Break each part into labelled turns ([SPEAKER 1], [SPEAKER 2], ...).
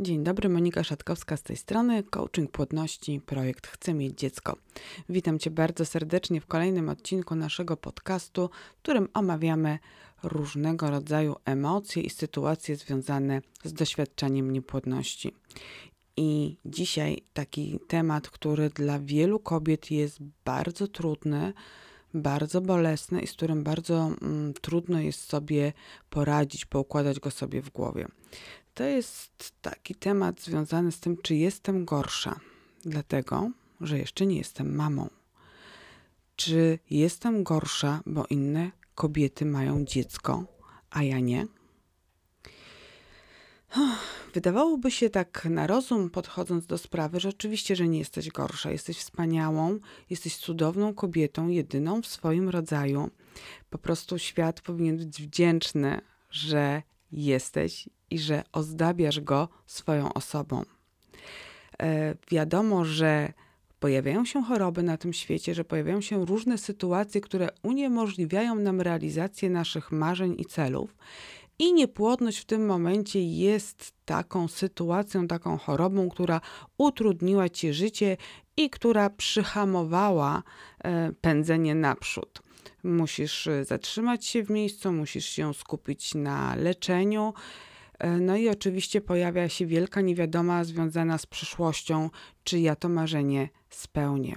[SPEAKER 1] Dzień dobry, Monika Szatkowska z tej strony, coaching płodności, projekt Chcę mieć dziecko. Witam Cię bardzo serdecznie w kolejnym odcinku naszego podcastu, w którym omawiamy różnego rodzaju emocje i sytuacje związane z doświadczeniem niepłodności. I dzisiaj taki temat, który dla wielu kobiet jest bardzo trudny, bardzo bolesny i z którym bardzo mm, trudno jest sobie poradzić, poukładać go sobie w głowie. To jest taki temat związany z tym, czy jestem gorsza, dlatego że jeszcze nie jestem mamą. Czy jestem gorsza, bo inne kobiety mają dziecko, a ja nie? Wydawałoby się tak na rozum podchodząc do sprawy, że oczywiście, że nie jesteś gorsza. Jesteś wspaniałą, jesteś cudowną kobietą, jedyną w swoim rodzaju. Po prostu świat powinien być wdzięczny, że jesteś i że ozdabiasz go swoją osobą. E, wiadomo, że pojawiają się choroby na tym świecie, że pojawiają się różne sytuacje, które uniemożliwiają nam realizację naszych marzeń i celów. I niepłodność w tym momencie jest taką sytuacją, taką chorobą, która utrudniła ci życie i która przyhamowała e, pędzenie naprzód. Musisz e, zatrzymać się w miejscu, musisz się skupić na leczeniu. E, no i oczywiście pojawia się wielka niewiadoma związana z przyszłością, czy ja to marzenie spełnię.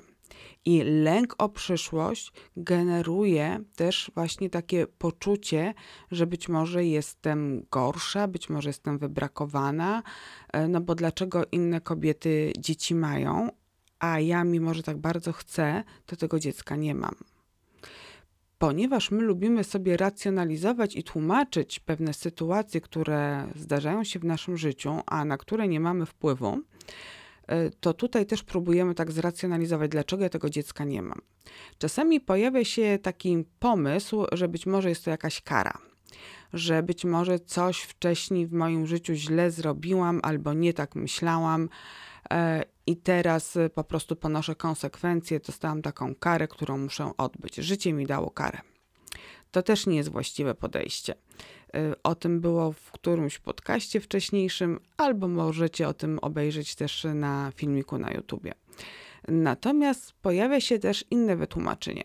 [SPEAKER 1] I lęk o przyszłość generuje też właśnie takie poczucie, że być może jestem gorsza, być może jestem wybrakowana, e, no bo dlaczego inne kobiety dzieci mają, a ja, mimo że tak bardzo chcę, to tego dziecka nie mam ponieważ my lubimy sobie racjonalizować i tłumaczyć pewne sytuacje, które zdarzają się w naszym życiu, a na które nie mamy wpływu, e, to tutaj też próbujemy tak zracjonalizować, dlaczego ja tego dziecka nie mam. Czasami pojawia się taki pomysł, że być może jest to jakaś kara, że być może coś wcześniej w moim życiu źle zrobiłam albo nie tak myślałam e, i teraz y, po prostu ponoszę konsekwencje, dostałam taką karę, którą muszę odbyć. Życie mi dało karę. To też nie jest właściwe podejście. Y, o tym było w którymś podcaście wcześniejszym, albo możecie o tym obejrzeć też na filmiku na YouTubie. Natomiast pojawia się też inne wytłumaczenie.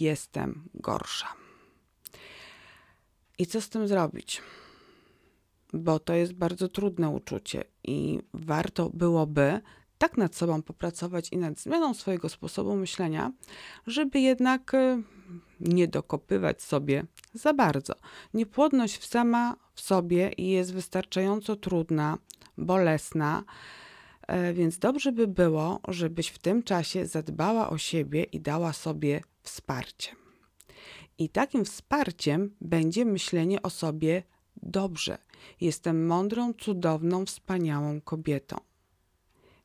[SPEAKER 1] Jestem gorsza. I co z tym zrobić? Bo to jest bardzo trudne uczucie i warto byłoby tak nad sobą popracować i nad zmianą swojego sposobu myślenia, żeby jednak y, nie dokopywać sobie za bardzo. Niepłodność sama w sobie jest wystarczająco trudna, bolesna, e, więc dobrze by było, żebyś w tym czasie zadbała o siebie i dała sobie wsparcie. I takim wsparciem będzie myślenie o sobie dobrze. Jestem mądrą, cudowną, wspaniałą kobietą.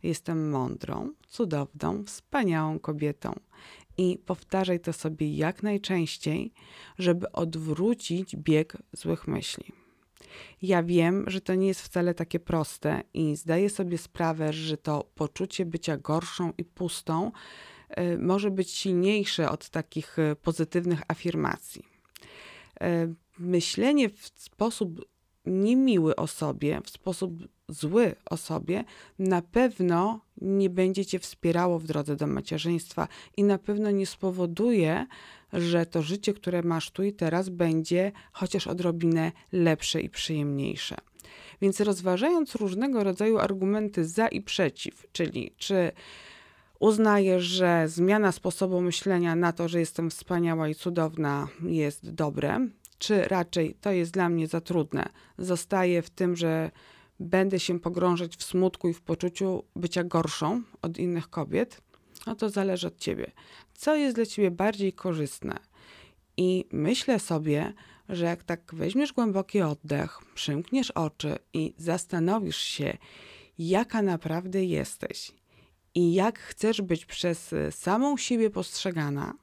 [SPEAKER 1] Jestem mądrą, cudowną, wspaniałą kobietą. I powtarzaj to sobie jak najczęściej, żeby odwrócić bieg złych myśli. Ja wiem, że to nie jest wcale takie proste i zdaję sobie sprawę, że to poczucie bycia gorszą i pustą y, może być silniejsze od takich y, pozytywnych afirmacji. Y, myślenie w sposób niemiły o sobie, w sposób zły o sobie, na pewno nie będzie cię wspierało w drodze do macierzyństwa i na pewno nie spowoduje, że to życie, które masz tu i teraz, będzie chociaż odrobinę lepsze i przyjemniejsze. Więc rozważając różnego rodzaju argumenty za i przeciw, czyli czy uznajesz, że zmiana sposobu myślenia na to, że jestem wspaniała i cudowna, jest dobre, czy raczej to jest dla mnie za trudne. Zostaję w tym, że będę się pogrążać w smutku i w poczuciu bycia gorszą od innych kobiet, no to zależy od ciebie. Co jest dla ciebie bardziej korzystne? I myślę sobie, że jak tak weźmiesz głęboki oddech, przymkniesz oczy i zastanowisz się, jaka naprawdę jesteś i jak chcesz być przez samą siebie postrzegana,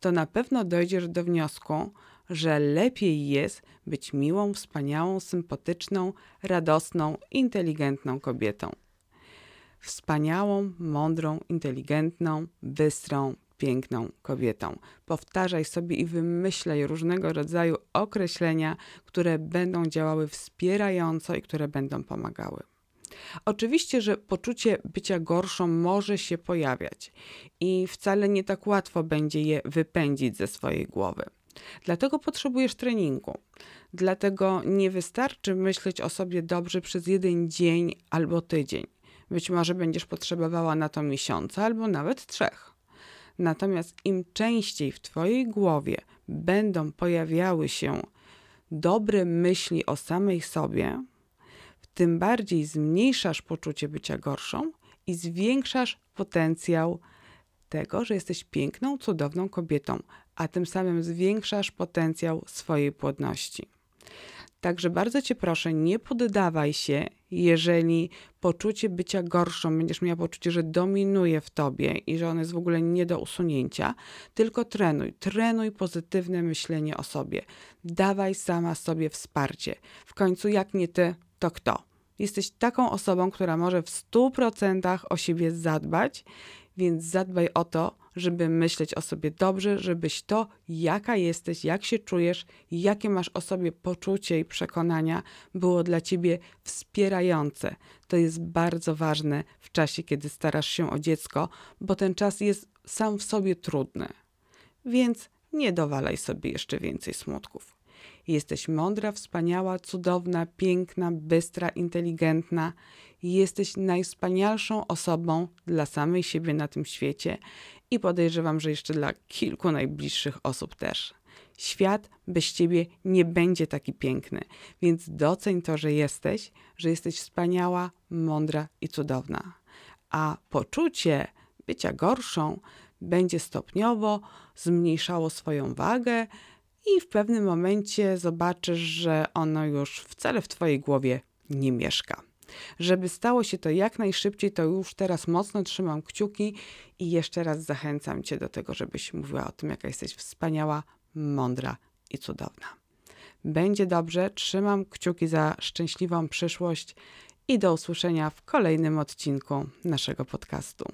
[SPEAKER 1] to na pewno dojdziesz do wniosku, że lepiej jest być miłą, wspaniałą, sympatyczną, radosną, inteligentną kobietą. Wspaniałą, mądrą, inteligentną, bystrą, piękną kobietą. Powtarzaj sobie i wymyślaj różnego rodzaju określenia, które będą działały wspierająco i które będą pomagały. Oczywiście, że poczucie bycia gorszą może się pojawiać i wcale nie tak łatwo będzie je wypędzić ze swojej głowy. Dlatego potrzebujesz treningu. Dlatego nie wystarczy myśleć o sobie dobrze przez jeden dzień albo tydzień. Być może będziesz potrzebowała na to miesiąca albo nawet trzech. Natomiast im częściej w Twojej głowie będą pojawiały się dobre myśli o samej sobie, tym bardziej zmniejszasz poczucie bycia gorszą i zwiększasz potencjał tego, że jesteś piękną, cudowną kobietą, a tym samym zwiększasz potencjał swojej płodności. Także bardzo Cię proszę, nie poddawaj się, jeżeli poczucie bycia gorszą, będziesz miała poczucie, że dominuje w Tobie i że ono jest w ogóle nie do usunięcia, tylko trenuj. Trenuj pozytywne myślenie o sobie. Dawaj sama sobie wsparcie. W końcu, jak nie Ty, to kto? Jesteś taką osobą, która może w 100% o siebie zadbać, więc zadbaj o to, żeby myśleć o sobie dobrze, żebyś to, jaka jesteś, jak się czujesz, jakie masz o sobie poczucie i przekonania, było dla ciebie wspierające. To jest bardzo ważne w czasie, kiedy starasz się o dziecko, bo ten czas jest sam w sobie trudny. Więc nie dowalaj sobie jeszcze więcej smutków. Jesteś mądra, wspaniała, cudowna, piękna, bystra, inteligentna. Jesteś najwspanialszą osobą dla samej siebie na tym świecie i podejrzewam, że jeszcze dla kilku najbliższych osób też. Świat bez ciebie nie będzie taki piękny, więc doceń to, że jesteś, że jesteś wspaniała, mądra i cudowna. A poczucie bycia gorszą będzie stopniowo zmniejszało swoją wagę, i w pewnym momencie zobaczysz, że ono już wcale w Twojej głowie nie mieszka. Żeby stało się to jak najszybciej, to już teraz mocno trzymam kciuki i jeszcze raz zachęcam Cię do tego, żebyś mówiła o tym, jaka jesteś wspaniała, mądra i cudowna. Będzie dobrze, trzymam kciuki za szczęśliwą przyszłość i do usłyszenia w kolejnym odcinku naszego podcastu.